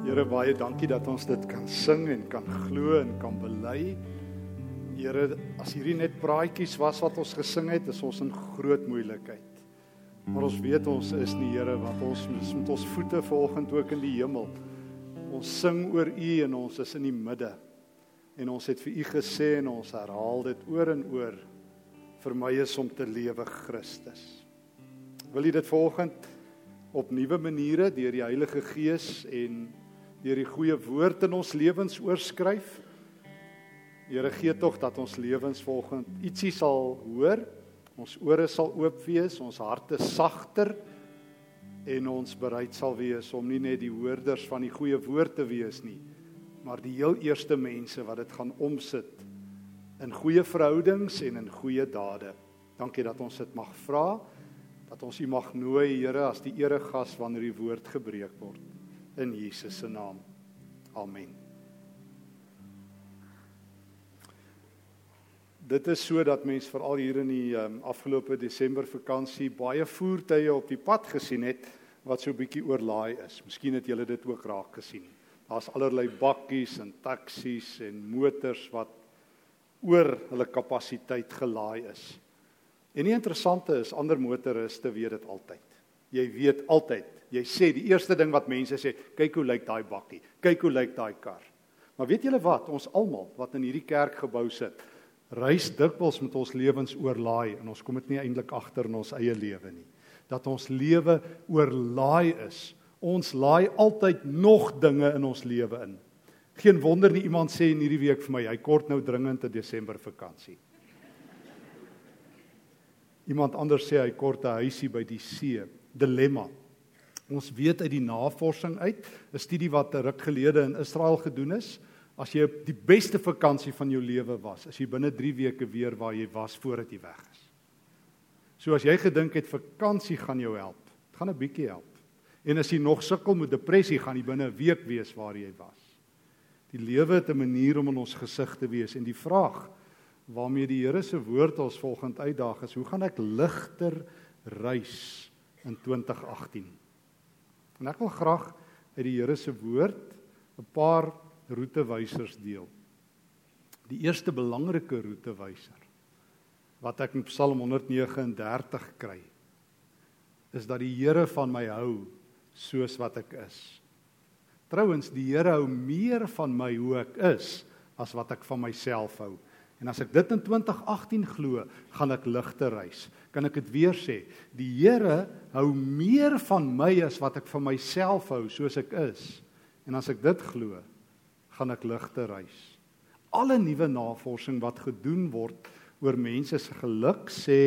Here baie dankie dat ons dit kan sing en kan glo en kan bely. Here, as hierdie net praatjies was wat ons gesing het, is ons in groot moeilikheid. Maar ons weet ons is nie Here wat ons met ons voete volgend ook in die hemel. Ons sing oor U en ons is in die midde. En ons het vir U gesê en ons herhaal dit oor en oor. Vir my is om te lewe Christus. Wil U dit volgend op nuwe maniere deur die Heilige Gees en deur die goeie woord in ons lewens oorskryf. Here gee tog dat ons lewens volgens ietsie sal hoor. Ons ore sal oop wees, ons harte sagter en ons bereid sal wees om nie net die hoorders van die goeie woord te wees nie, maar die heel eerste mense wat dit gaan omsit in goeie verhoudings en in goeie dade. Dankie dat ons dit mag vra, dat ons U mag nooi, Here, as die eregas wanneer die woord gebreek word in Jesus se naam. Amen. Dit is sodat mense veral hier in die um, afgelope Desember vakansie baie voertuie op die pad gesien het wat so bietjie oorlaai is. Miskien het julle dit ook raak gesien. Daar's allerlei bakkies en taksies en motors wat oor hulle kapasiteit gelaai is. En die interessante is ander motoriste weet dit altyd. Jy weet altyd Jy sê die eerste ding wat mense sê, kyk hoe lyk daai bakkie. Kyk hoe lyk daai kar. Maar weet julle wat? Ons almal wat in hierdie kerk gebou sit, reis dikwels met ons lewens oorlaai en ons kom dit nie eintlik agter in ons eie lewe nie. Dat ons lewe oorlaai is. Ons laai altyd nog dinge in ons lewe in. Geen wonder nie iemand sê in hierdie week vir my, hy kort nou dringend 'n Desember vakansie. Iemand anders sê hy kort 'n huisie by die see. Dilemma. Ons weet uit die navorsing uit, 'n studie wat 'n ruk gelede in Israel gedoen is, as jy die beste vakansie van jou lewe was, as jy binne 3 weke weer waar jy was voordat jy weg is. So as jy gedink het vakansie gaan jou help, dit gaan 'n bietjie help. En as jy nog sukkel met depressie, gaan jy binne 'n week wees waar jy was. Die lewe het 'n manier om in ons gesig te wees en die vraag waarmee die Here se woord ons volgend uitdaag is, hoe gaan ek ligter reis in 2018? En ek wil graag uit die Here se woord 'n paar roetewysers deel. Die eerste belangrike roetewyser wat ek in Psalm 139 kry is dat die Here van my hou soos wat ek is. Trouwens, die Here hou meer van my hoe ek is as wat ek van myself hou. En as ek dit in 2018 glo, gaan ek ligter reis. Kan ek dit weer sê? Die Here hou meer van my as wat ek van myself hou soos ek is. En as ek dit glo, gaan ek ligter reis. Alle nuwe navorsing wat gedoen word oor mense se geluk sê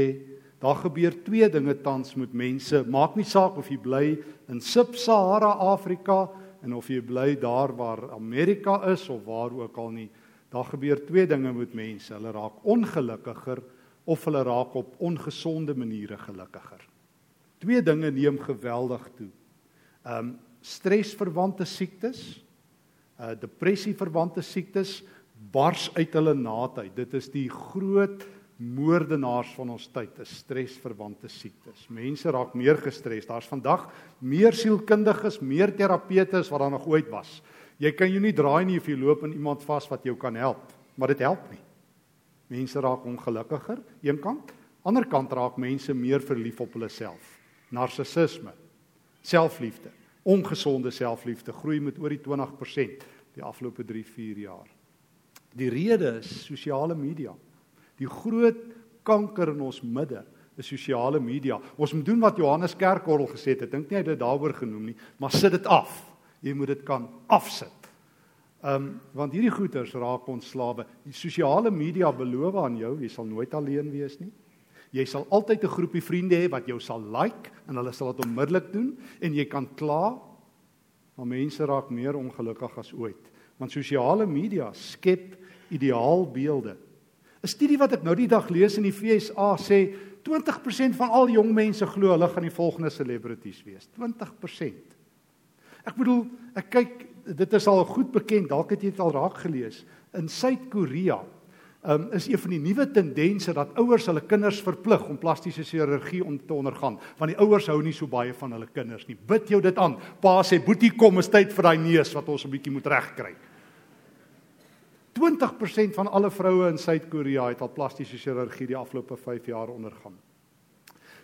daar gebeur twee dinge tans met mense. Maak nie saak of jy bly in Sub-Sahara Afrika en of jy bly daar waar Amerika is of waar ook al nie. Daar gebeur twee dinge met mense. Hulle raak ongelukkiger of hulle raak op ongesonde maniere gelukkiger. Twee dinge neem geweldig toe. Um stresverwante siektes, uh depressieverwante siektes bars uit hulle naad uit. Dit is die groot moordenaars van ons tyd, is stresverwante siektes. Mense raak meer gestres. Daar's vandag meer sielkundiges, meer terapeute as wat daar nog ooit was. Jy kan jou nie draai nie of jy loop in iemand vas wat jou kan help, maar dit help nie. Mense raak ongelukkiger, een kant, ander kant raak mense meer verlief op hulle self. Narcissisme, selfliefde, ongesonde selfliefde groei met oor die 20% die afgelope 3-4 jaar. Die rede is sosiale media. Die groot kanker in ons midde is sosiale media. Ons moet doen wat Johannes Kerkorrel gesê het. Ek dink nie hy het dit daaroor genoem nie, maar sit dit af jy moet dit kan afsit. Ehm um, want hierdie goeters raak ons slawe. Die sosiale media beloof aan jou jy sal nooit alleen wees nie. Jy sal altyd 'n groepie vriende hê wat jou sal like en hulle sal dit onmiddellik doen en jy kan kla maar mense raak meer ongelukkig as ooit want sosiale media skep ideaalbeelde. 'n Studie wat ek nou die dag lees in die FSA sê 20% van al jong mense glo hulle gaan die volgende celebrities wees. 20%. Ek bedoel, ek kyk dit is al goed bekend, dalk het jy dit al raak gelees. In Suid-Korea um, is een van die nuwe tendense dat ouers hulle kinders verplig om plastiese chirurgie om te ondergaan, want die ouers hou nie so baie van hulle kinders nie. Bid jou dit aan. Pa sê, "Boetie, kom, is tyd vir daai neus wat ons 'n bietjie moet regkry." 20% van alle vroue in Suid-Korea het al plastiese chirurgie die afgelope 5 jaar ondergaan.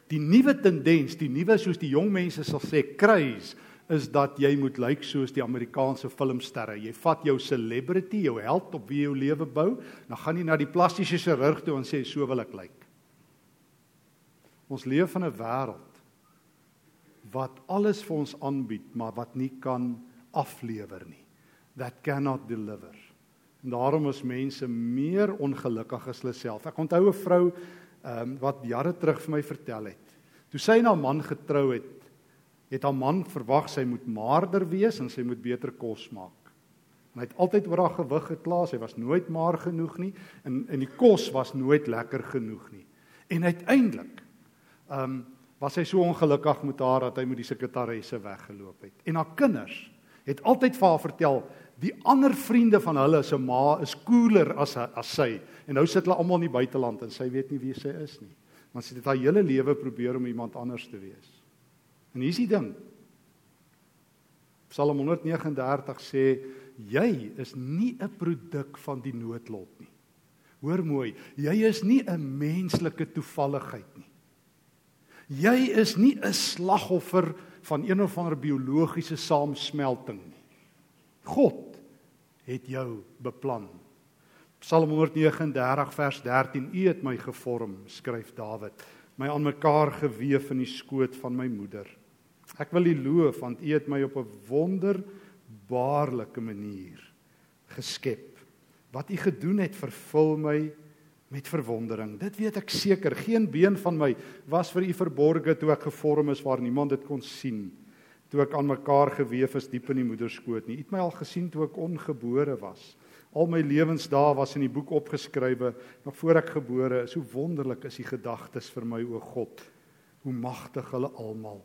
Die nuwe tendens, die nuwe soos die jong mense sal sê, craze is dat jy moet lyk soos die Amerikaanse filmsterre. Jy vat jou celebrity, jou held op wie jy jou lewe bou, dan gaan jy na die plastiese chirurg toe en sê so wil ek lyk. Ons leef in 'n wêreld wat alles vir ons aanbied, maar wat nie kan aflewer nie. That cannot deliver. En daarom is mense meer ongelukkig as hulle self. Ek onthou 'n vrou ehm um, wat jare terug vir my vertel het. Toe sy na 'n man getrou het, het haar man verwag sy moet maarder wees en sy moet beter kos maak. En hy het altyd oor haar gewig gekla, sy was nooit maar genoeg nie en en die kos was nooit lekker genoeg nie. En uiteindelik ehm um, was hy so ongelukkig met haar dat hy met die sekretaresse weggeloop het. En haar kinders het altyd vir haar vertel die ander vriende van hulle se ma is cooler as as sy. En nou sit hulle almal in die buiteland en sy weet nie wie sy is nie. Want sy het haar hele lewe probeer om iemand anders te wees. En hier's die ding. Psalm 139 sê jy is nie 'n produk van die noodlot nie. Hoor mooi, jy is nie 'n menslike toevalligheid nie. Jy is nie 'n slagoffer van een of ander biologiese saamsmelting nie. God het jou beplan. Psalm 139 vers 13: U het my gevorm, skryf Dawid, my aan mekaar gewewe in die skoot van my moeder. Ek wil U loof want U het my op 'n wonderbaarlike manier geskep. Wat U gedoen het, vervul my met verwondering. Dit weet ek seker. Geen been van my was vir U verborge toe ek gevorm is waar niemand dit kon sien. Toe ek aan mekaar gewewe is diep in die moederskoot nie. U het my al gesien toe ek ongebore was. Al my lewensdae was in die boek opgeskrywe nog voor ek gebore is. Hoe wonderlik is U gedagtes vir my o God. Hoe magtig hulle almal.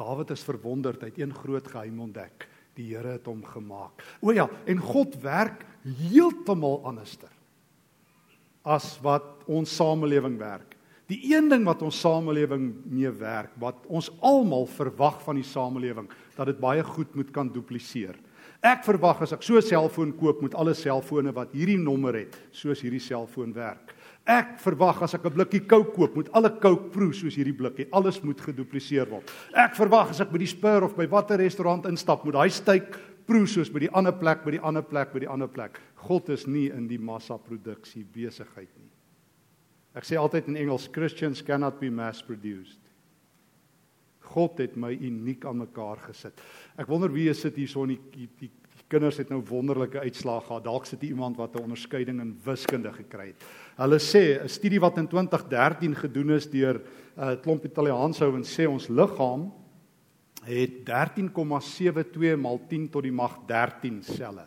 Dawid is verwonderd, hy het een groot geheim ontdek. Die Here het hom gemaak. O ja, en God werk heeltemal anderster as wat ons samelewing werk. Die een ding wat ons samelewing mee werk, wat ons almal verwag van die samelewing, dat dit baie goed moet kan dupliseer. Ek verwag as ek so 'n selfoon koop, moet alle selfone wat hierdie nommer het, soos hierdie selfoon werk. Ek verwag as ek 'n blikkie Coke koop, moet alle Coke proe soos hierdie blikkie. Alles moet gedupliseer word. Ek verwag as ek by die Spur of by watter restaurant instap, moet daai steak proe soos by die ander plek, by die ander plek, by die ander plek. God is nie in die massa-produksie besigheid nie. Ek sê altyd in Engels Christians cannot be mass produced. God het my uniek aan mekaar gesit. Ek wonder wie sit hier so in die, die, die kinders het nou wonderlike uitslae gehad. Dalk sit hier iemand wat 'n onderskeiding in wiskunde gekry het. Hulle sê 'n studie wat in 2013 gedoen is deur 'n uh, klomp Italiaanse ouens sê ons liggaam het 13,72 maal 10 tot die mag 13 selle.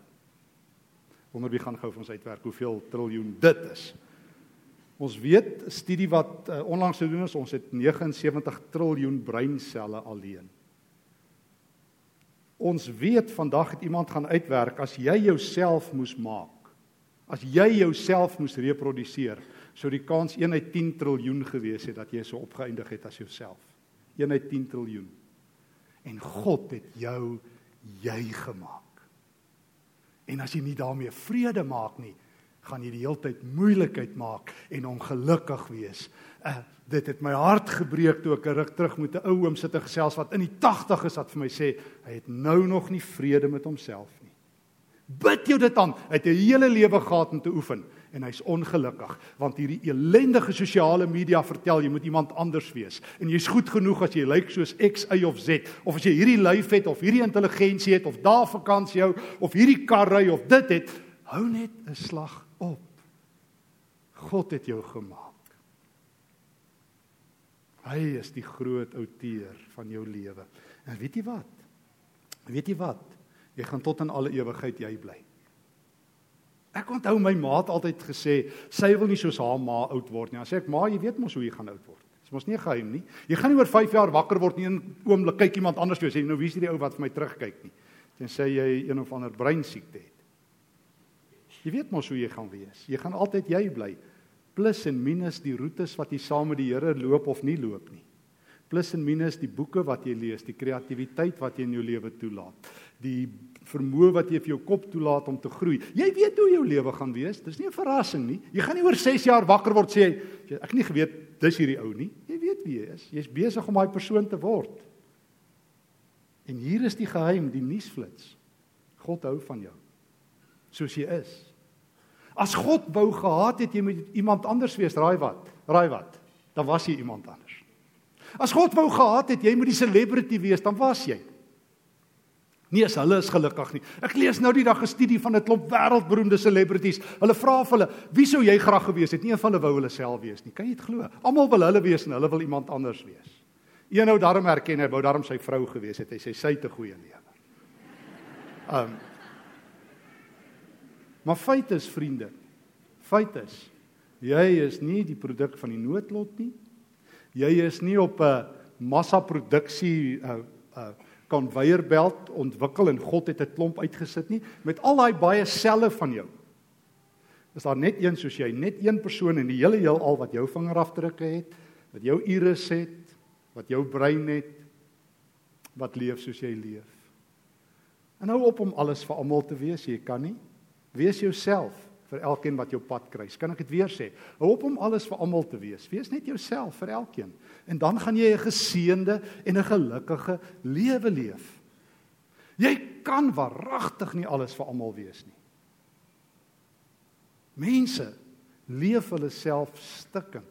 Wonder wie gaan gou vir ons uitwerk hoeveel triljoen dit is. Ons weet 'n studie wat uh, onlangs gedoen is, ons het 79 triljoen breinselle alleen. Ons weet vandag het iemand gaan uitwerk as jy jouself moes maak. As jy jouself moes reproduseer, sou die kans 1 uit 10 triljoen gewees het dat jy so opgeëindig het as jouself. 1 uit 10 triljoen. En God het jou jy gemaak. En as jy nie daarmee vrede maak nie, gaan jy die hele tyd moeilikheid maak en ongelukkig wees. Uh, dit het my hart gebreek toe ek 'n ruk terug met 'n ou oom sit en gesels wat in die 80 is wat vir my sê hy het nou nog nie vrede met homself nie. Bid jou dit aan. Hy het 'n hele lewe gehad om te oefen en hy's ongelukkig want hierdie ellendige sosiale media vertel jy moet iemand anders wees en jy's goed genoeg as jy lyk soos X, Y of Z of as jy hierdie lyf het of hierdie intelligensie het of daar vakansie hou of hierdie kar ry of dit het hou net 'n slag op. God het jou gemaak. Hy is die groot outeur van jou lewe. En weet jy wat? Weet jy wat? Jy gaan tot in alle ewigheid jy bly. Ek onthou my ma het altyd gesê sy wil nie soos haar ma oud word nie. Dan sê ek ma, jy weet mos hoe jy gaan oud word. Dit is mos nie geheim nie. Jy gaan nie oor 5 jaar wakker word nie en oomblik kyk iemand anders toe sê nou wie is hierdie ou wat vir my terugkyk nie. Tensy jy een of ander breinsiekte het. Jy weet mos hoe jy gaan wees. Jy gaan altyd jy bly. Plus en minus die roetes wat jy saam met die Here loop of nie loop nie. Plus en minus die boeke wat jy lees, die kreatiwiteit wat jy in jou lewe toelaat, die vermoë wat jy vir jou kop toelaat om te groei. Jy weet hoe jou lewe gaan wees. Dis nie 'n verrassing nie. Jy gaan nie oor 6 jaar wakker word sê jy ek nie geweet dis hierdie ou nie. Jy weet wie jy is. Jy's besig om daai persoon te word. En hier is die geheim, die nuusflits. God hou van jou. Soos jy is. As God wou gehad het jy moet iemand anders wees, raai wat? Raai wat? Dan was jy iemand anders. As God wou gehad het jy moet die celebrity wees, dan was jy. Nee, as hulle is gelukkig nie. Ek lees nou die dag 'n studie van 'n klomp wêreldberoemde celebrities. Hulle vra vir hulle, "Wie sou jy graag gewees het?" Nie een van hulle wou hulle self wees nie. Kan jy dit glo? Almal wil hulle wees en hulle wil iemand anders wees. Een ou daarom erken hy wou daarom sy vrou gewees het. Hy sê sy het 'n goeie lewe. Um Maar feit is vriende. Feit is jy is nie die produk van die noodlot nie. Jy is nie op 'n massaproduksie uh, 'n uh, konveierbelt ontwikkel en God het 'n klomp uitgesit nie met al daai baie selle van jou. Is daar net een soos jy, net een persoon in die hele heelal wat jou vingerafdrukke het, wat jou iris het, wat jou brein het, wat leef soos jy leef. En hou op om alles vir almal te wees, jy kan nie. Wees jouself vir elkeen wat jou pad kruis. Kan ek dit weer sê? Hou op om alles vir almal te wees. Wees net jouself vir elkeen. En dan gaan jy 'n geseënde en 'n gelukkige lewe leef. Jy kan waaragtig nie alles vir almal wees nie. Mense leef hulle self stikkend.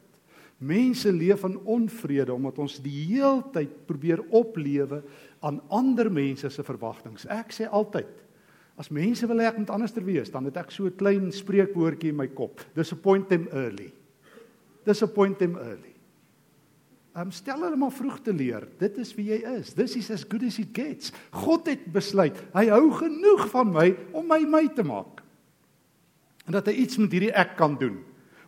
Mense leef in onvrede omdat ons die heeltyd probeer oplewe aan ander mense se verwagtinge. Ek sê altyd As mense wil hê ek moet anders ter wees, dan het ek so 'n klein spreekwoordjie in my kop. Disappoint them early. Disappoint them early. Um stel hulle maar vroeg te leer. Dit is wie jy is. This is as good as it gets. God het besluit. Hy hou genoeg van my om my my te maak. En dat hy iets met hierdie ek kan doen.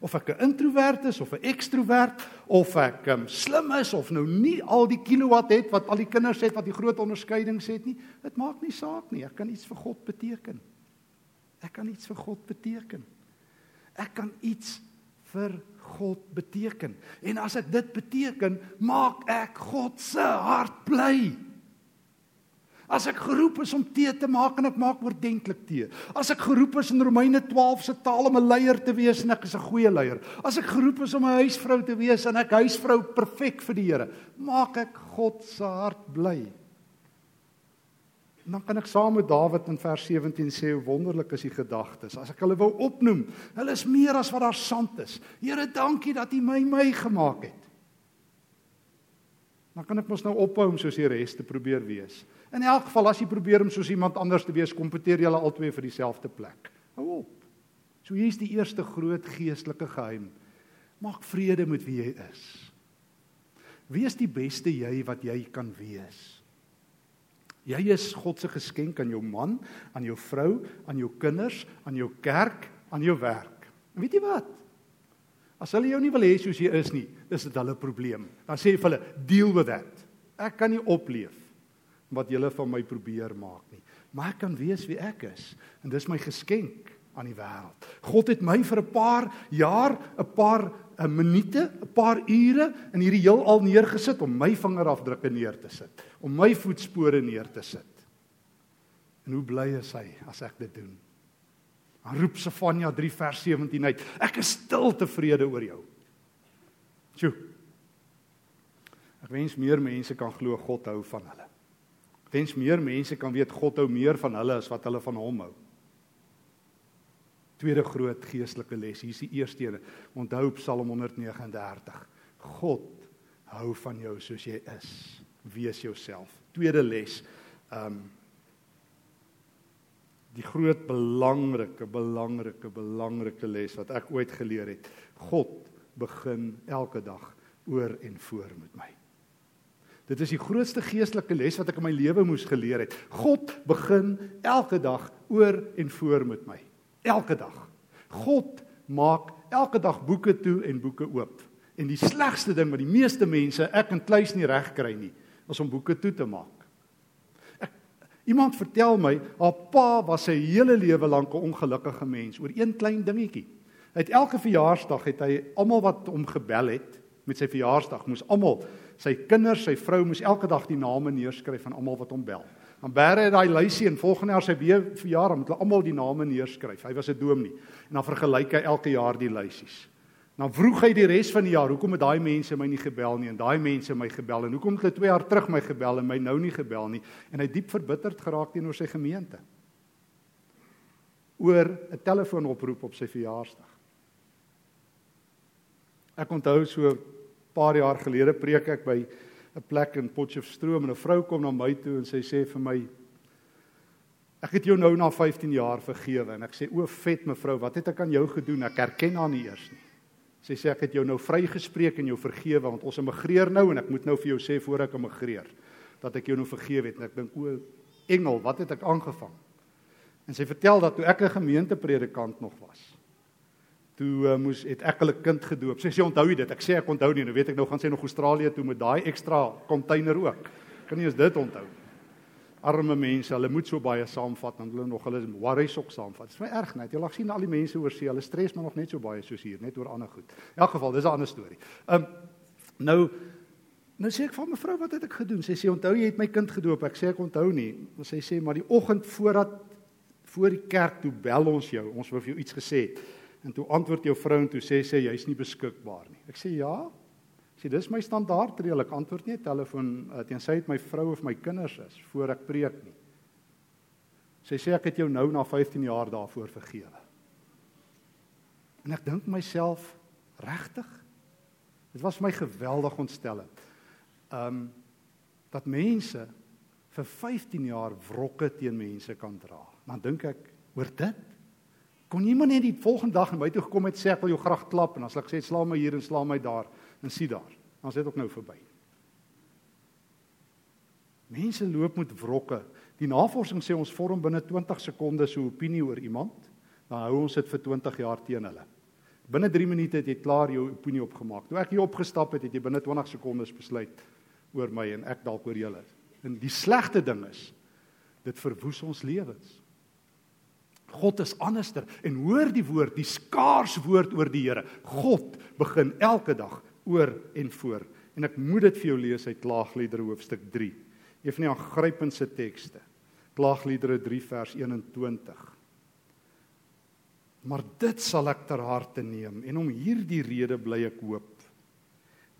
Of ek 'n introwert is of 'n ekstrowert of ek um, slim is of nou nie al die kilowatt het wat al die kinders het wat die groot onderskeidings het nie. Dit maak nie saak nie. Ek kan iets vir God beteken. Ek kan iets vir God beteken. Ek kan iets vir God beteken. En as ek dit beteken, maak ek God se hart bly. As ek geroep is om tee te maak en ek maak oordentlik tee. As ek geroep is in Romeine 12 se taal om 'n leier te wees en ek is 'n goeie leier. As ek geroep is om 'n huisvrou te wees en ek huisvrou perfek vir die Here, maak ek God se hart bly. En dan kan ek saam met Dawid in vers 17 sê hoe wonderlik is die gedagtes. As ek hulle wou opnoem, hulle is meer as wat daar sand is. Here, dankie dat U my my gemaak het. Dan kan ek mos nou ophou om soos die res te probeer wees. In elk geval as jy probeer om soos iemand anders te wees, kompeteer julle albei vir dieselfde plek. Hou op. So hier's die eerste groot geestelike geheim. Maak vrede met wie jy is. Wees die beste jy wat jy kan wees. Jy is God se geskenk aan jou man, aan jou vrou, aan jou kinders, aan jou kerk, aan jou werk. En weet jy wat? As hulle jou nie wil hê soos jy is nie, is dit hulle probleem. Dan sê jy vir hulle, "Deal with that." Ek kan nie opleef wat julle van my probeer maak nie, maar ek kan wees wie ek is en dis my geskenk aan die wêreld. God het my vir 'n paar jaar, 'n paar 'n minute, 'n paar ure in hierdie heelal neergesit om my vingerafdrukke neer te sit, om my voetspore neer te sit. En hoe bly is hy as ek dit doen? Dan roep Sefanja 3 vers 17 uit: Ek is stil tevrede oor jou. Sjoe. Ek wens meer mense kan glo God hou van hulle. Wens meer mense kan weet God hou meer van hulle as wat hulle van hom hou. Tweede groot geestelike les. Hier is die eerste een. Onthou Psalm 139. God hou van jou soos jy is. Wees jouself. Tweede les. Um die groot belangrike belangrike belangrike les wat ek ooit geleer het. God begin elke dag oor en voor met my. Dit is die grootste geestelike les wat ek in my lewe moes geleer het. God begin elke dag oor en voor met my elke dag. God maak elke dag boeke toe en boeke oop. En die slegste ding wat die meeste mense, ek en Kluis nie reg kry nie, is om boeke toe te maak. Ek Iemand vertel my, haar pa was sy hele lewe lank 'n ongelukkige mens oor een klein dingetjie. Uit elke verjaarsdag het hy almal wat hom gebel het met sy verjaarsdag, moes almal, sy kinders, sy vrou moes elke dag die name neerskryf van almal wat hom bel. Dan bære hy daai lysie en volgende jaar sy weer verjaar, moet hulle almal die name neerskryf. Hy was 'n dominee en dan vergelyk hy elke jaar die lysies. Dan vroeg hy die res van die jaar, hoekom het daai mense my nie gebel nie en daai mense my gebel en hoekom het hulle 2 jaar terug my gebel en my nou nie gebel nie en hy diep verbitterd geraak teenoor sy gemeente. oor 'n telefoonoproep op sy verjaarsdag. Ek onthou so paar jaar gelede preek ek by 'n plek in Potchefstroom en 'n vrou kom na my toe en sy sê vir my Ek het jou nou na 15 jaar vergewe en ek sê o vet mevrou, wat het ek aan jou gedoen? Ek herken haar nie eers nie. Sy sê ek het jou nou vrygespreek en jou vergewe want ons emigreer nou en ek moet nou vir jou sê voor ek emigreer dat ek jou nou vergewe het en ek dink o engel, wat het ek aangevang? En sy vertel dat toe ek 'n gemeentepredikant nog was, toe uh, moes het ek hulle kind gedoop. Sy sê onthou jy dit? Ek sê ek onthou nie. Nou weet ek nou gaan sy nog Australië toe met daai ekstra container ook. Kan nie eens dit onthou. Arme mense, hulle moet so baie saamvat en hulle nog hulle worries ook saamvat. Dit is my erg net. Jy lag sien al die mense oor see, hulle stres maar nog net so baie soos hier, net oor ander goed. In elk geval, dis 'n ander storie. Um nou nou sê ek vir mevrou wat het ek gedoen? Sy sê onthou jy het my kind gedoop. Ek sê ek onthou nie. Sy sê maar die oggend voordat voor die kerk toe bel ons jou. Ons wou vir jou iets gesê het. En toe antwoord jou vrou en toe sê sy jy's nie beskikbaar nie. Ek sê ja. Sê dis my standaard reël. Ek antwoord nie telefoon uh, tensy dit my vrou of my kinders is voor ek preek nie. Sy sê ek het jou nou na 15 jaar daarvoor vergewe. En ek dink myself regtig dit was my geweldig ontstellend. Um dat mense vir 15 jaar wrokke teen mense kan dra. Dan dink ek oor dit kon iemand net die volgende dag na my toe gekom het sê ek wil jou graag klap en as ek sê slaam my hier en slaam my daar en sien daar. Ons het ook nou verby. Mense loop met wrokke. Die navorsing sê ons vorm binne 20 sekondes 'n opinie oor iemand, dan hou ons dit vir 20 jaar teen hulle. Binne 3 minute het jy klaar jou opinie opgemaak. Toe ek hier opgestap het, het jy binne 20 sekondes besluit oor my en ek dalk oor julle. En die slegte ding is dit verwoes ons lewens. God is anderster en hoor die woord, die skaars woord oor die Here. God begin elke dag oor en voor. En ek moet dit vir jou lees uit Klaagliedere hoofstuk 3. Een van die aangrypendste tekste. Klaagliedere 3 vers 21. Maar dit sal ek ter harte neem en om hierdie rede bly ek hoop.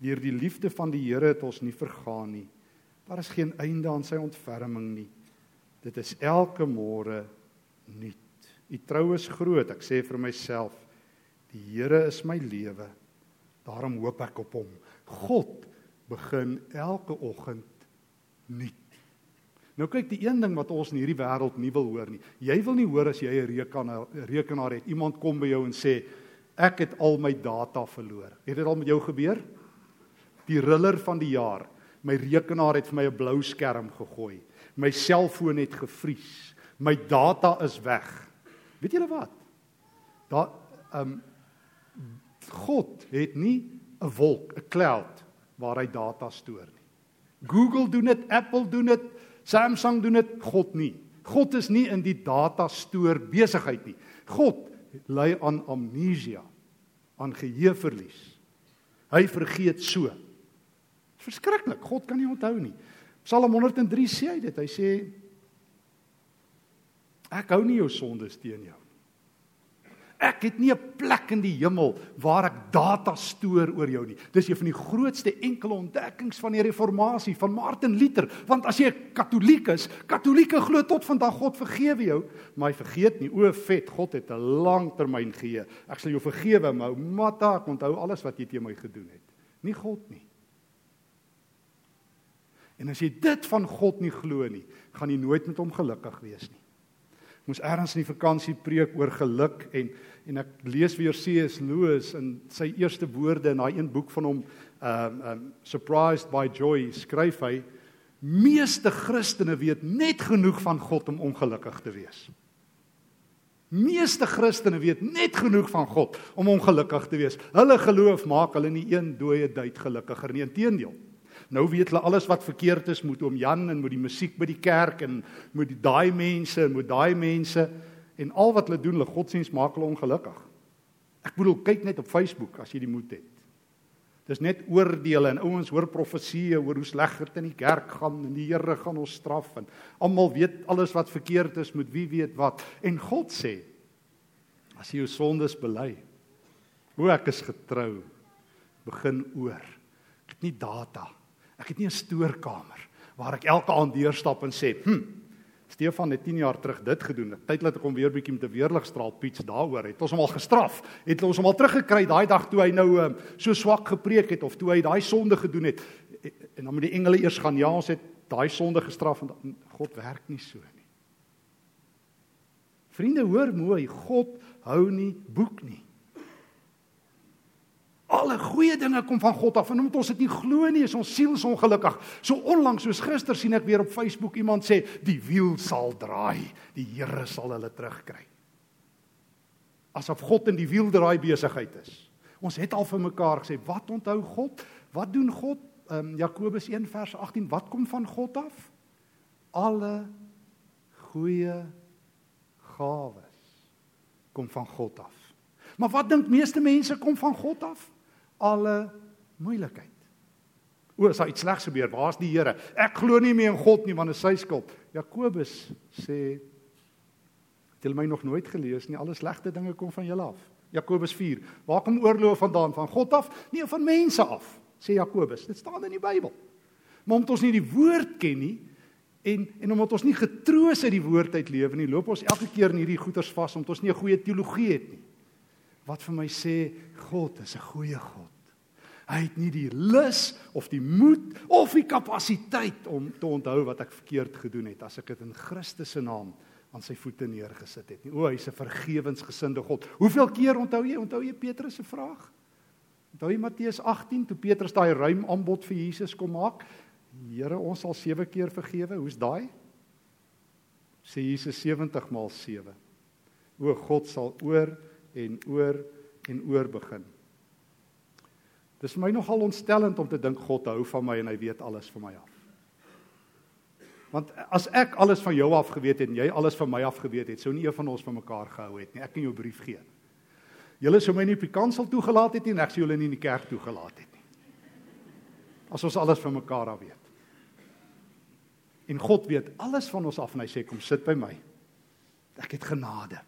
Deur die liefde van die Here het ons nie vergaan nie. Daar is geen einde aan sy ontferming nie. Dit is elke môre nuut. U trou is groot, ek sê vir myself, die Here is my lewe. Daarom hoop ek op hom. God begin elke oggend nuut. Nou kyk die een ding wat ons in hierdie wêreld nie wil hoor nie. Jy wil nie hoor as jy 'n rekenaar rekenaar het. Iemand kom by jou en sê ek het al my data verloor. Het dit al met jou gebeur? Die riller van die jaar. My rekenaar het vir my 'n blou skerm gegooi. My selfoon het gevries. My data is weg. Weet julle wat? Daar ehm um, God het nie 'n wolk, 'n cloud waar hy data stoor nie. Google doen dit, Apple doen dit, Samsung doen dit, God nie. God is nie in die data stoor besigheid nie. God ly aan amnesia, aan geheueverlies. Hy vergeet so. Verskriklik, God kan nie onthou nie. Psalm 103 sê hy dit. Hy sê ek hou nie jou sondes teen jou Ek het nie 'n plek in die hemel waar ek data stoor oor jou nie. Dis een van die grootste enkele ontdekkings van die reformatie van Martin Luther, want as jy 'n Katoliek is, Katolieke glo tot vandag God vergewe jou, maar hy vergeet nie o vet, God het 'n langtermyn geheue. Ek sal jou vergewe, maar matta, ek onthou alles wat jy teen my gedoen het. Nie God nie. En as jy dit van God nie glo nie, gaan jy nooit met hom gelukkig wees nie moes ergens in die vakansie preek oor geluk en en ek lees weer C.S. Lewis in sy eerste woorde in daai een boek van hom um um surprised by joy skryf hy meeste Christene weet net genoeg van God om ongelukkig te wees. Meeste Christene weet net genoeg van God om ongelukkig te wees. Hulle geloof maak hulle nie een dooie duit gelukkiger nie, inteendeel. Nou weet hulle alles wat verkeerd is met oom Jan en met die musiek by die kerk en met die daai mense en met daai mense en al wat hulle doen, hulle godsdiens maak hulle ongelukkig. Ek bedoel, kyk net op Facebook as jy die moed het. Dis net oordeele en ouens hoor profeseë oor hoe sleg dit in die kerk gaan en die Here gaan ons straf en almal weet alles wat verkeerd is met wie weet wat. En God sê as jy jou sondes bely, hoe ek is getrou, begin oor. Ek het nie data. Ek het nie 'n stoorkamer waar ek elke aand deurstap en sê, "Hm, Stefan het 10 jaar terug dit gedoen. Tyd laat ek hom weer bietjie met 'n weerligstraal piets daaroor. Het ons hom al gestraf? Het ons hom al teruggekry daai dag toe hy nou um, so swak gepreek het of toe hy daai sonde gedoen het? En dan moet die engele eers gaan, ja, ons het daai sonde gestraf en God werk nie so nie. Vriende, hoor mooi, God hou nie boek nie. Alle goeie dinge kom van God af en omdat ons dit nie glo nie, is ons siels ongelukkig. So onlangs soos gister sien ek weer op Facebook iemand sê die wiel sal draai, die Here sal hulle terugkry. Asof God in die wiel draai besigheid is. Ons het al vir mekaar gesê, wat onthou God? Wat doen God? Ehm um, Jakobus 1 vers 18, wat kom van God af? Alle goeie gawes kom van God af. Maar wat dink meeste mense kom van God af? Alle moeilikheid. O, as iets slegs gebeur, waar's die Here? Ek glo nie meer in God nie want dit is sy skuld. Jakobus sê het julle my nog nooit gelees nie, alle slegte dinge kom van julle af. Jakobus 4. Waar kom oorlog vandaan? Van God af? Nee, van mense af, sê Jakobus. Dit staan in die Bybel. Maar omdat ons nie die woord ken nie en en omdat ons nie getroos uit die woord uit lewe nie, loop ons elke keer in hierdie goeters vas omdat ons nie 'n goeie teologie het nie wat vir my sê God is 'n goeie God. Hy het nie die lus of die moed of die kapasiteit om te onthou wat ek verkeerd gedoen het as ek dit in Christus se naam aan sy voete neergesit het nie. O, hy's 'n vergewensgesinde God. Hoeveel keer onthou jy? Onthou jy Petrus se vraag? Onthou jy Matteus 18 toe Petrus daai ruim aanbod vir Jesus kom maak? Here, ons sal 7 keer vergewe. Hoe's daai? Sê Jesus 70 maal 7. O God sal oor en oor en oor begin. Dis vir my nogal ontstellend om te dink God hou van my en hy weet alles van my af. Want as ek alles van jou af geweet het en jy alles van my af geweet het, sou nie een van ons van mekaar gehou het nie. Ek kan jou brief gee. Julle sou my nie op die kansel toegelaat het nie en ek sou julle nie in die kerk toegelaat het nie. As ons alles van mekaar af weet. En God weet alles van ons af en hy sê kom sit by my. Ek het genade.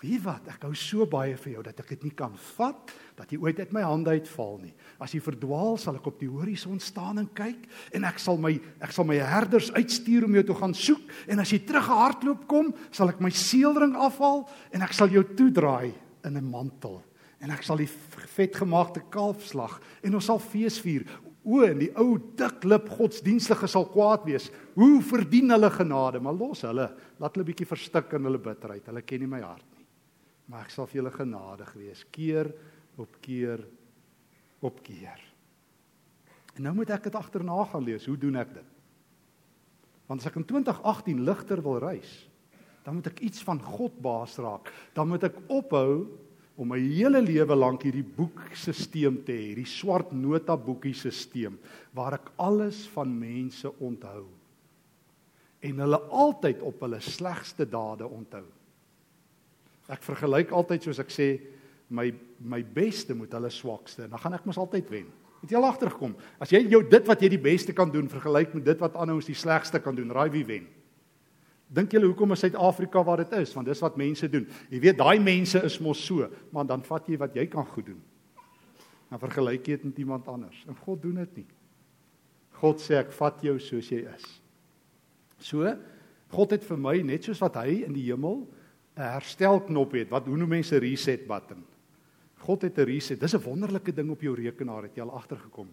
Wie wat, ek hou so baie vir jou dat ek dit nie kan vat dat jy ooit uit my hande uitval nie. As jy verdwaal, sal ek op die horison staan en kyk en ek sal my ek sal my herders uitstuur om jou te gaan soek en as jy teruggehardloop kom, sal ek my seelring afhaal en ek sal jou toedraai in 'n mantel en ek sal die vetgemaakte kalf slag en ons sal fees vier. O, en die ou diklip godsdienstige sal kwaad wees. Hoe verdien hulle genade? Maar los hulle. Laat hulle bietjie verstik in hulle bitterheid. Hulle ken nie my hart nie maar ek sal vir julle genadig wees keer op keer op keer. En nou moet ek dit agterna gaan lees. Hoe doen ek dit? Want as ek in 2018 ligter wil reis, dan moet ek iets van God baas raak. Dan moet ek ophou om my hele lewe lank hierdie boekstelsel te hê, hierdie swart nota boekie stelsel waar ek alles van mense onthou en hulle altyd op hulle slegste dade onthou. Ek vergelyk altyd soos ek sê my my beste moet hulle swakste en dan gaan ek mos altyd wen. Het jy al agtergekom? As jy jou dit wat jy die beste kan doen vergelyk met dit wat ander ons die slegste kan doen, raai wie wen? Dink julle hoekom is Suid-Afrika waar dit is? Want dis wat mense doen. Jy weet daai mense is mos so, maar dan vat jy wat jy kan goed doen. Dan vergelyk jy dit met iemand anders. En God doen dit nie. God sê ek vat jou soos jy is. So God het vir my net soos wat hy in die hemel 'n herstelknop het. Wat hoe noem mense reset button? God het 'n reset. Dis 'n wonderlike ding op jou rekenaar het jy al agtergekom.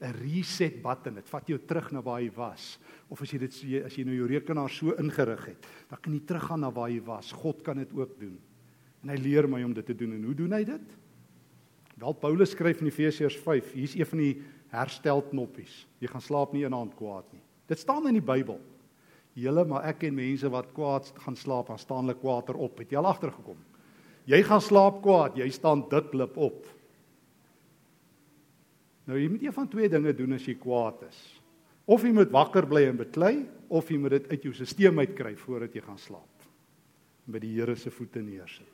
'n Reset button. Dit vat jou terug na waar jy was. Of as jy dit as jy nou jou rekenaar so ingerig het, dan kan jy teruggaan na waar jy was. God kan dit ook doen. En hy leer my om dit te doen. En hoe doen hy dit? Wel Paulus skryf in Efesiërs 5, hier's een van die herstelknoppies. Jy gaan slaap nie hand kwaad nie. Dit staan in die Bybel. Julle maar ek en mense wat kwaad gaan slaap, dan staan hulle kwaader op. Het jy al agtergekom? Jy gaan slaap kwaad, jy staan diklip op. Nou jy moet een van twee dinge doen as jy kwaad is. Of jy moet wakker bly en beklei of jy moet dit uit jou stelsel uitkry voordat jy gaan slaap. En by die Here se voete neersit.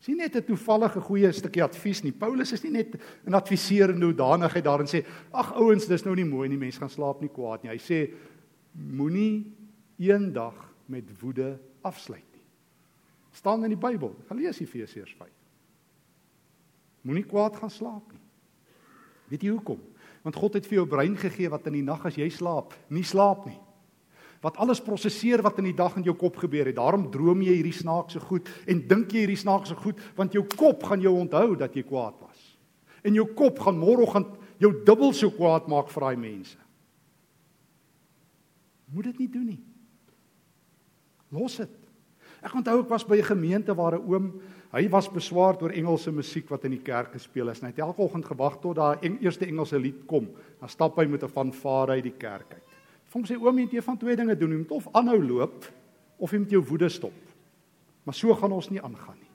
Sien net 'n toevallige goeie stukkie advies nie. Paulus is nie net 'n adviserende hoedanigheid daarin sê, ag ouens, dis nou nie mooi nie, mense gaan slaap nie kwaad nie. Hy sê moenie eendag met woede afsluit nie. staan in die Bybel. Gaan lees Efesiërs 5. Moenie kwaad gaan slaap nie. Weet jy hoekom? Want God het vir jou brein gegee wat in die nag as jy slaap, nie slaap nie. Wat alles prosesseer wat in die dag in jou kop gebeur het. Daarom droom jy hierdie snaakse goed en dink jy hierdie snaakse goed want jou kop gaan jou onthou dat jy kwaad was. En jou kop gaan môreoggend jou dubbel so kwaad maak vir daai mense. Moet dit nie doen nie. Los dit. Ek onthou ek was by 'n gemeente waar 'n oom Hy was beswaar oor Engelse musiek wat in die kerk gespeel is. Hy het elke oggend gewag tot daai eng, eerste Engelse lied kom. Dan stap hy met 'n fanfare uit die kerk uit. Vir hom sê oom jy moet een van twee dinge doen. Jy moet of aanhou loop of jy moet jou woede stop. Maar so gaan ons nie aangaan nie.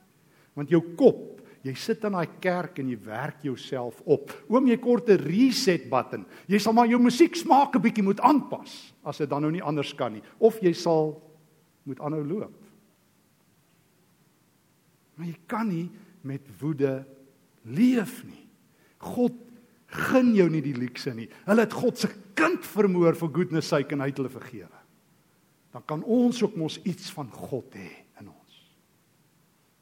Want jou kop, jy sit in daai kerk en jy werk jouself op. Oom jy kort 'n reset button. Jy sal maar jou musiek smaak 'n bietjie moet aanpas as dit dan nou nie anders kan nie. Of jy sal moet aanhou loop. Maar jy kan nie met woede leef nie. God gun jou nie die luukse nie. Hulle het God se kind vermoor vir goodness sake en hy het hulle vergewe. Dan kan ons ook mos iets van God hê in ons.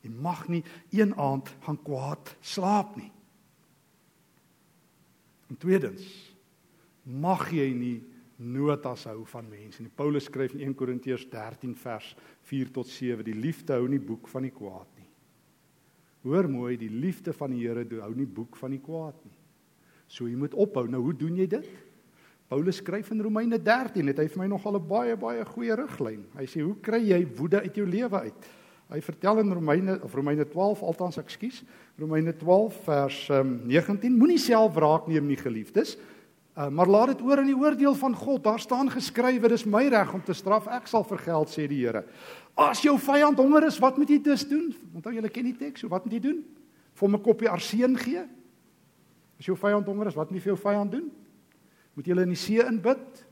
Jy mag nie een aand gaan kwaad slaap nie. En tweedens, mag jy nie notas hou van mense nie. Paulus skryf in 1 Korintiërs 13 vers 4 tot 7, die liefde hou nie boek van die kwaad Hoor mooi, die liefde van die Here hou nie boek van die kwaad nie. So jy moet ophou. Nou hoe doen jy dit? Paulus skryf in Romeine 13, het hy vir my nogal 'n baie baie goeie riglyn. Hy sê, "Hoe kry jy woede uit jou lewe uit?" Hy vertel in Romeine of Romeine 12, althans ekskuus, Romeine 12 vers um, 19, moenie self wraak neem nie, geliefdes, uh, maar laat dit oor aan die oordeel van God. Daar staan geskrywe, dis my reg om te straf, ek sal vergeld, sê die Here. As jou vyand honger is, wat moet jy dus doen? Onthou julle ken die teks, so wat moet jy doen? Vir hom 'n koppie arseen gee? As jou vyand honger is, wat moet jy vir jou vyand doen? Moet jy hulle in die see inbid?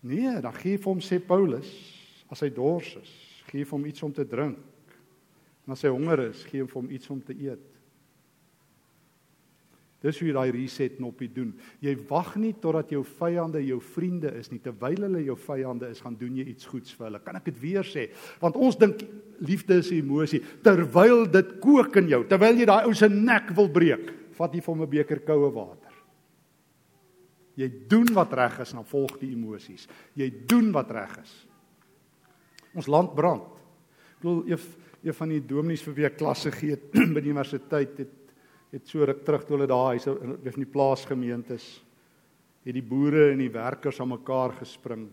Nee, dan gee vir hom sê Paulus, as hy dors is, gee vir hom iets om te drink. En as hy honger is, gee vir hom iets om te eet. Dis hoe jy daai reset knoppie doen. Jy wag nie totdat jou vyande jou vriende is nie. Terwyl hulle jou vyande is, gaan doen jy iets goeds vir hulle. Kan ek dit weer sê? Want ons dink liefde is 'n emosie. Terwyl dit kook in jou, terwyl jy daai ou se nek wil breek, vat jy vir hom 'n beker koue water. Jy doen wat reg is, dan volg die emosies. Jy doen wat reg is. Ons land brand. Ek bedoel een van die dominees vir wie ek klasse gee by die universiteit het het so ruk terug toe hulle daar hy's in die plaasgemeentes het die boere en die werkers aan mekaar gespring.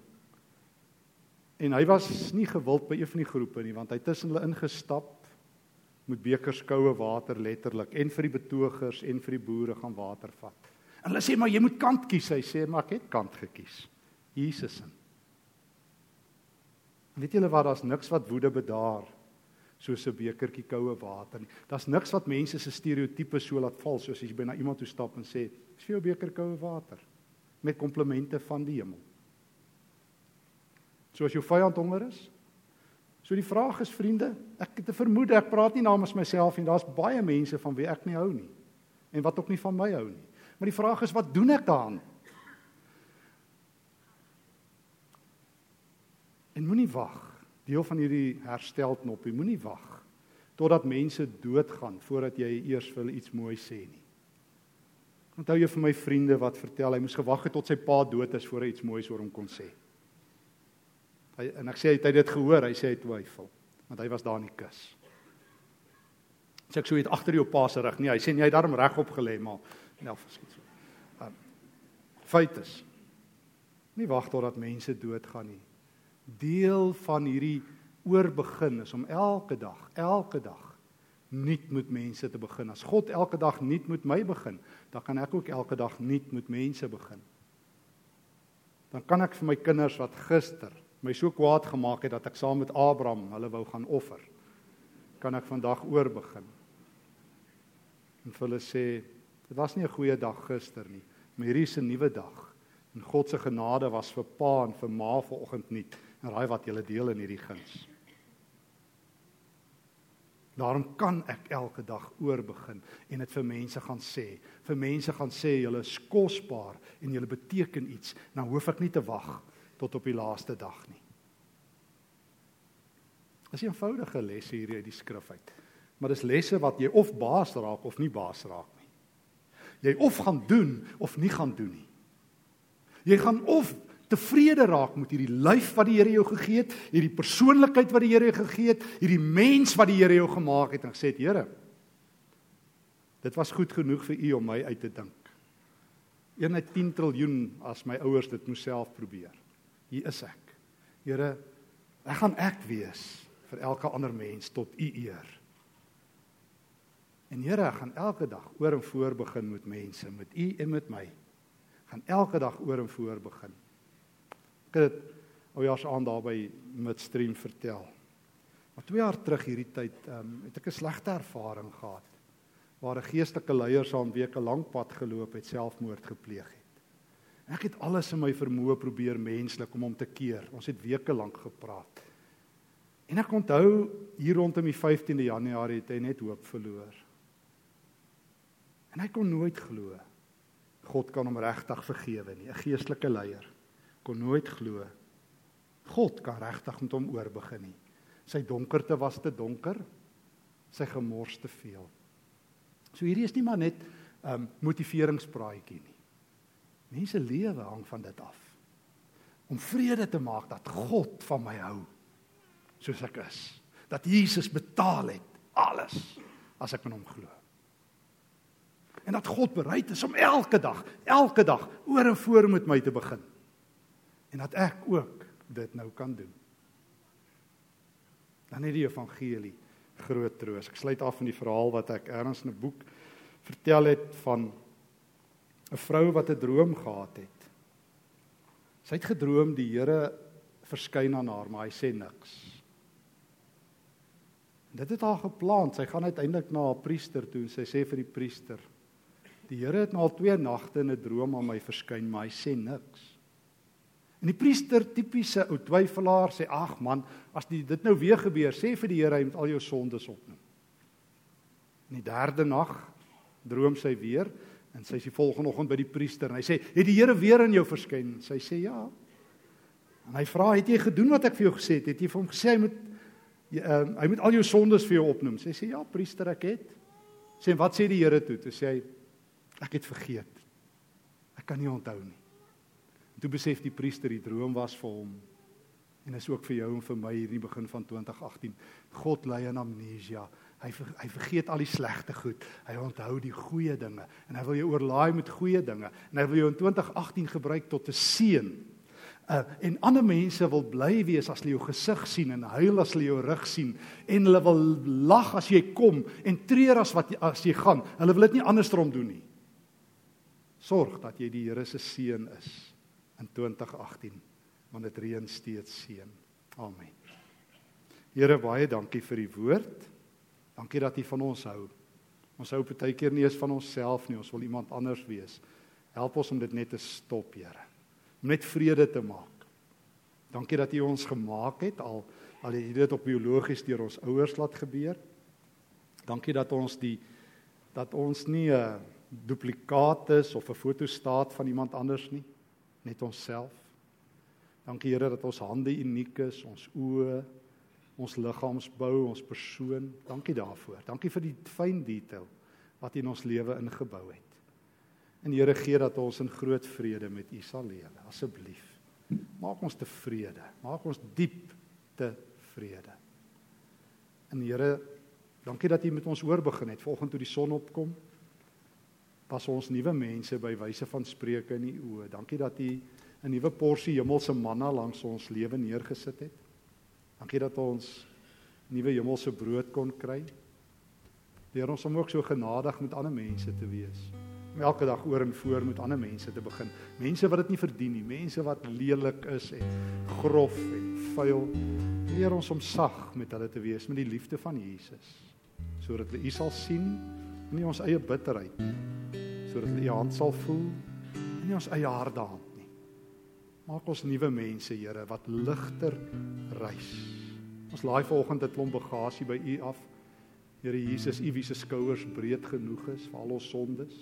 En hy was nie gewild by een van die groepe nie want hy tussen hulle ingestap met bekers koue water letterlik en vir die betogers en vir die boere gaan water vat. En hulle sê maar jy moet kant kies. Hy sê maar ek het kant gekies. Jesus in. Weet julle wat daar's niks wat woede bedaar soos 'n bekertjie koue water nie. Daar's niks wat mense se stereotipe so laat val soos as jy by na iemand toe stap en sê, "Is vir jou beker koue water?" met komplimente van die hemel. So as jou vyand honger is. So die vraag is vriende, ek het 'n vermoede, ek praat nie namens myself en daar's baie mense van wie ek nie hou nie en wat ook nie van my hou nie. Maar die vraag is wat doen ek daaraan? En moenie wag deel van hierdie herstelknop. Jy moenie wag totdat mense doodgaan voordat jy eers vir hulle iets mooi sê nie. Onthou jy vir my vriende wat vertel hy moes gewag het tot sy pa dood is voor hy iets moois oor hom kon sê. Hy en ek sê hy het dit gehoor, hy sê hy twyfel want hy was daar in die kus. Sê ek sou het agter jou pa se rug nie. Hy sê jy het daarom reg op gelê maar elk geval so. Um, feit is nie wag totdat mense doodgaan nie deel van hierdie oorbegin is om elke dag, elke dag nuut met mense te begin. As God elke dag nuut met my begin, dan kan ek ook elke dag nuut met mense begin. Dan kan ek vir my kinders wat gister my so kwaad gemaak het dat ek saam met Abraham hulle wou gaan offer, kan ek vandag oorbegin. En vir hulle sê Dit was nie 'n goeie dag gister nie, maar hierdie is 'n nuwe dag. En God se genade was vir pa en vir ma vanoggend nie. En raai wat julle deel in hierdie guns. Daarom kan ek elke dag oorbegin en dit vir mense gaan sê. Vir mense gaan sê julle is kosbaar en julle beteken iets. Nou hoef ek nie te wag tot op die laaste dag nie. Dis eenvoudige lesse hier uit die skrif uit. Maar dis lesse wat jy of baas raak of nie baas raak nie. Jy of gaan doen of nie gaan doen nie. Jy gaan of tevrede raak met hierdie lyf wat die Here jou gegee het, hierdie persoonlikheid wat die Here jou gegee het, hierdie mens wat die Here jou gemaak het en gesê het, Here, dit was goed genoeg vir U om my uit te dink. 1 uit 10 triljoen as my ouers dit moes self probeer. Hier is ek. Here, ek gaan ek wees vir elke ander mens tot u eer. En Here, ek gaan elke dag oor en voor begin met mense, met u en met my. Gaan elke dag oor en voor begin. Ek het dit oujaars aan daar by Midstream vertel. Maar 2 jaar terug hierdie tyd, ehm um, het ek 'n slegte ervaring gehad waar 'n geestelike leier saam weke lank pad geloop het, selfmoord gepleeg het. Ek het alles in my vermoë probeer menslik om hom te keer. Ons het weke lank gepraat. En ek onthou hier rondom die 15de Januarie het hy net hoop verloor. En hy kon nooit glo God kan hom regtig vergewe nie. 'n Geestelike leier kon nooit glo God kan regtig met hom oorbegin nie. Sy donkerte was te donker. Sy gemors te veel. So hierdie is nie maar net 'n um, motiveringspraatjie nie. Mense lewe hang van dit af. Om vrede te maak dat God van my hou soos ek is. Dat Jesus betaal het alles as ek in hom glo. En dat God bereid is om elke dag, elke dag oor en voor met my te begin. En dat ek ook dit nou kan doen. Dan het die evangelie groot troos. Ek sluit af met die verhaal wat ek ergens in 'n boek vertel het van 'n vrou wat 'n droom gehad het. Sy het gedroom die Here verskyn aan haar, maar hy sê niks. Dit het haar geplan. Sy gaan uiteindelik na haar priester toe en sy sê vir die priester: "Die Here het nou al twee nagte in 'n droom aan my verskyn, maar hy sê niks." En die priester, tipiese ou twyfelaar, sê: "Ag man, as die, dit nou weer gebeur, sê vir die Here hy moet al jou sondes opneem." In die derde nag droom sy weer en sy is die volgende oggend by die priester en hy sê: "Het die Here weer aan jou verskyn?" Sy sê: "Ja." En hy vra: "Het jy gedoen wat ek vir jou gesê het? Het jy vir hom gesê hy moet uh, hy moet al jou sondes vir jou opnoem. Sy sê ja, priester, ek het. Sê wat sê die Here toe? Toe sê hy ek het vergeet. Ek kan nie onthou nie. Toe besef die priester die droom was vir hom en is ook vir jou en vir my hier in die begin van 2018. God lei aan amnesia. Hy ver, hy vergeet al die slegte goed. Hy onthou die goeie dinge en hy wil jou oorlaai met goeie dinge en hy wil jou in 2018 gebruik tot 'n seën Uh, en ander mense wil bly wees as hulle jou gesig sien en huil as hulle jou rug sien en hulle wil lag as jy kom en treur as wat as jy gaan. Hulle wil dit nie andersom doen nie. Sorg dat jy die Here se seën is in 2018 want dit reën steeds seën. Amen. Here baie dankie vir die woord. Dankie dat U van ons hou. Ons hou baie keer nie eens van onsself nie, ons wil iemand anders wees. Help ons om dit net te stop, Here om net vrede te maak. Dankie dat U ons gemaak het al al het dit op biologies deur ons ouers laat gebeur. Dankie dat ons die dat ons nie 'n duplikaat is of 'n fotostaat van iemand anders nie, net onsself. Dankie Here dat ons hande uniek is, ons oë, ons liggaamsbou, ons persoon. Dankie daarvoor. Dankie vir die fyn detail wat in ons lewe ingebou het. En Here gee dat ons in groot vrede met U sal lewe. Asseblief. Maak ons tevrede. Maak ons diep tevrede. En Here, dankie dat U met ons hoor begin het. Volgens toe die son opkom, pas ons nuwe mense by wyse van spreuke in U oë. Dankie dat U 'n nuwe porsie hemelse manna langs ons lewe neergesit het. Dankie dat ons nuwe hemelse brood kon kry. Leer ons om ook so genadig met ander mense te wees om elke dag oor en voor met ander mense te begin. Mense wat dit nie verdien nie, mense wat lelik is en grof en vuil. Leer ons om sag met hulle te wees met die liefde van Jesus. Sodat hulle U sal sien nie ons eie bitterheid sodat U hand sal voel in nie ons eie harte hand nie. Maak ons nuwe mense, Here, wat ligter reis. Ons laai vanoggend 'n klomp bagasie by U af. Here Jesus, U wie se skouers breed genoeg is vir al ons sondes.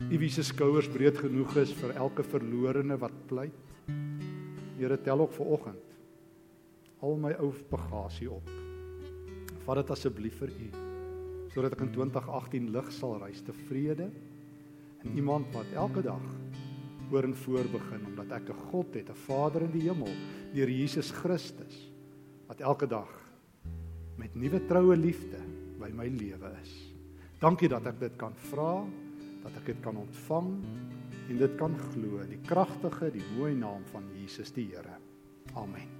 U wie se skouers breed genoeg is vir elke verlorene wat pleit. Here, tel ook vanoggend al my ou bagasie op. Vat dit asseblief vir U sodat ek in 2018 lig sal reis tevrede en iemand wat elke dag oor en voor begin omdat ek 'n God het, 'n Vader in die hemel, deur Jesus Christus wat elke dag met nuwe troue liefde by my lewe is. Dankie dat ek dit kan vra, dat ek dit kan ontvang en dit kan glo in die kragtige, die mooi naam van Jesus die Here. Amen.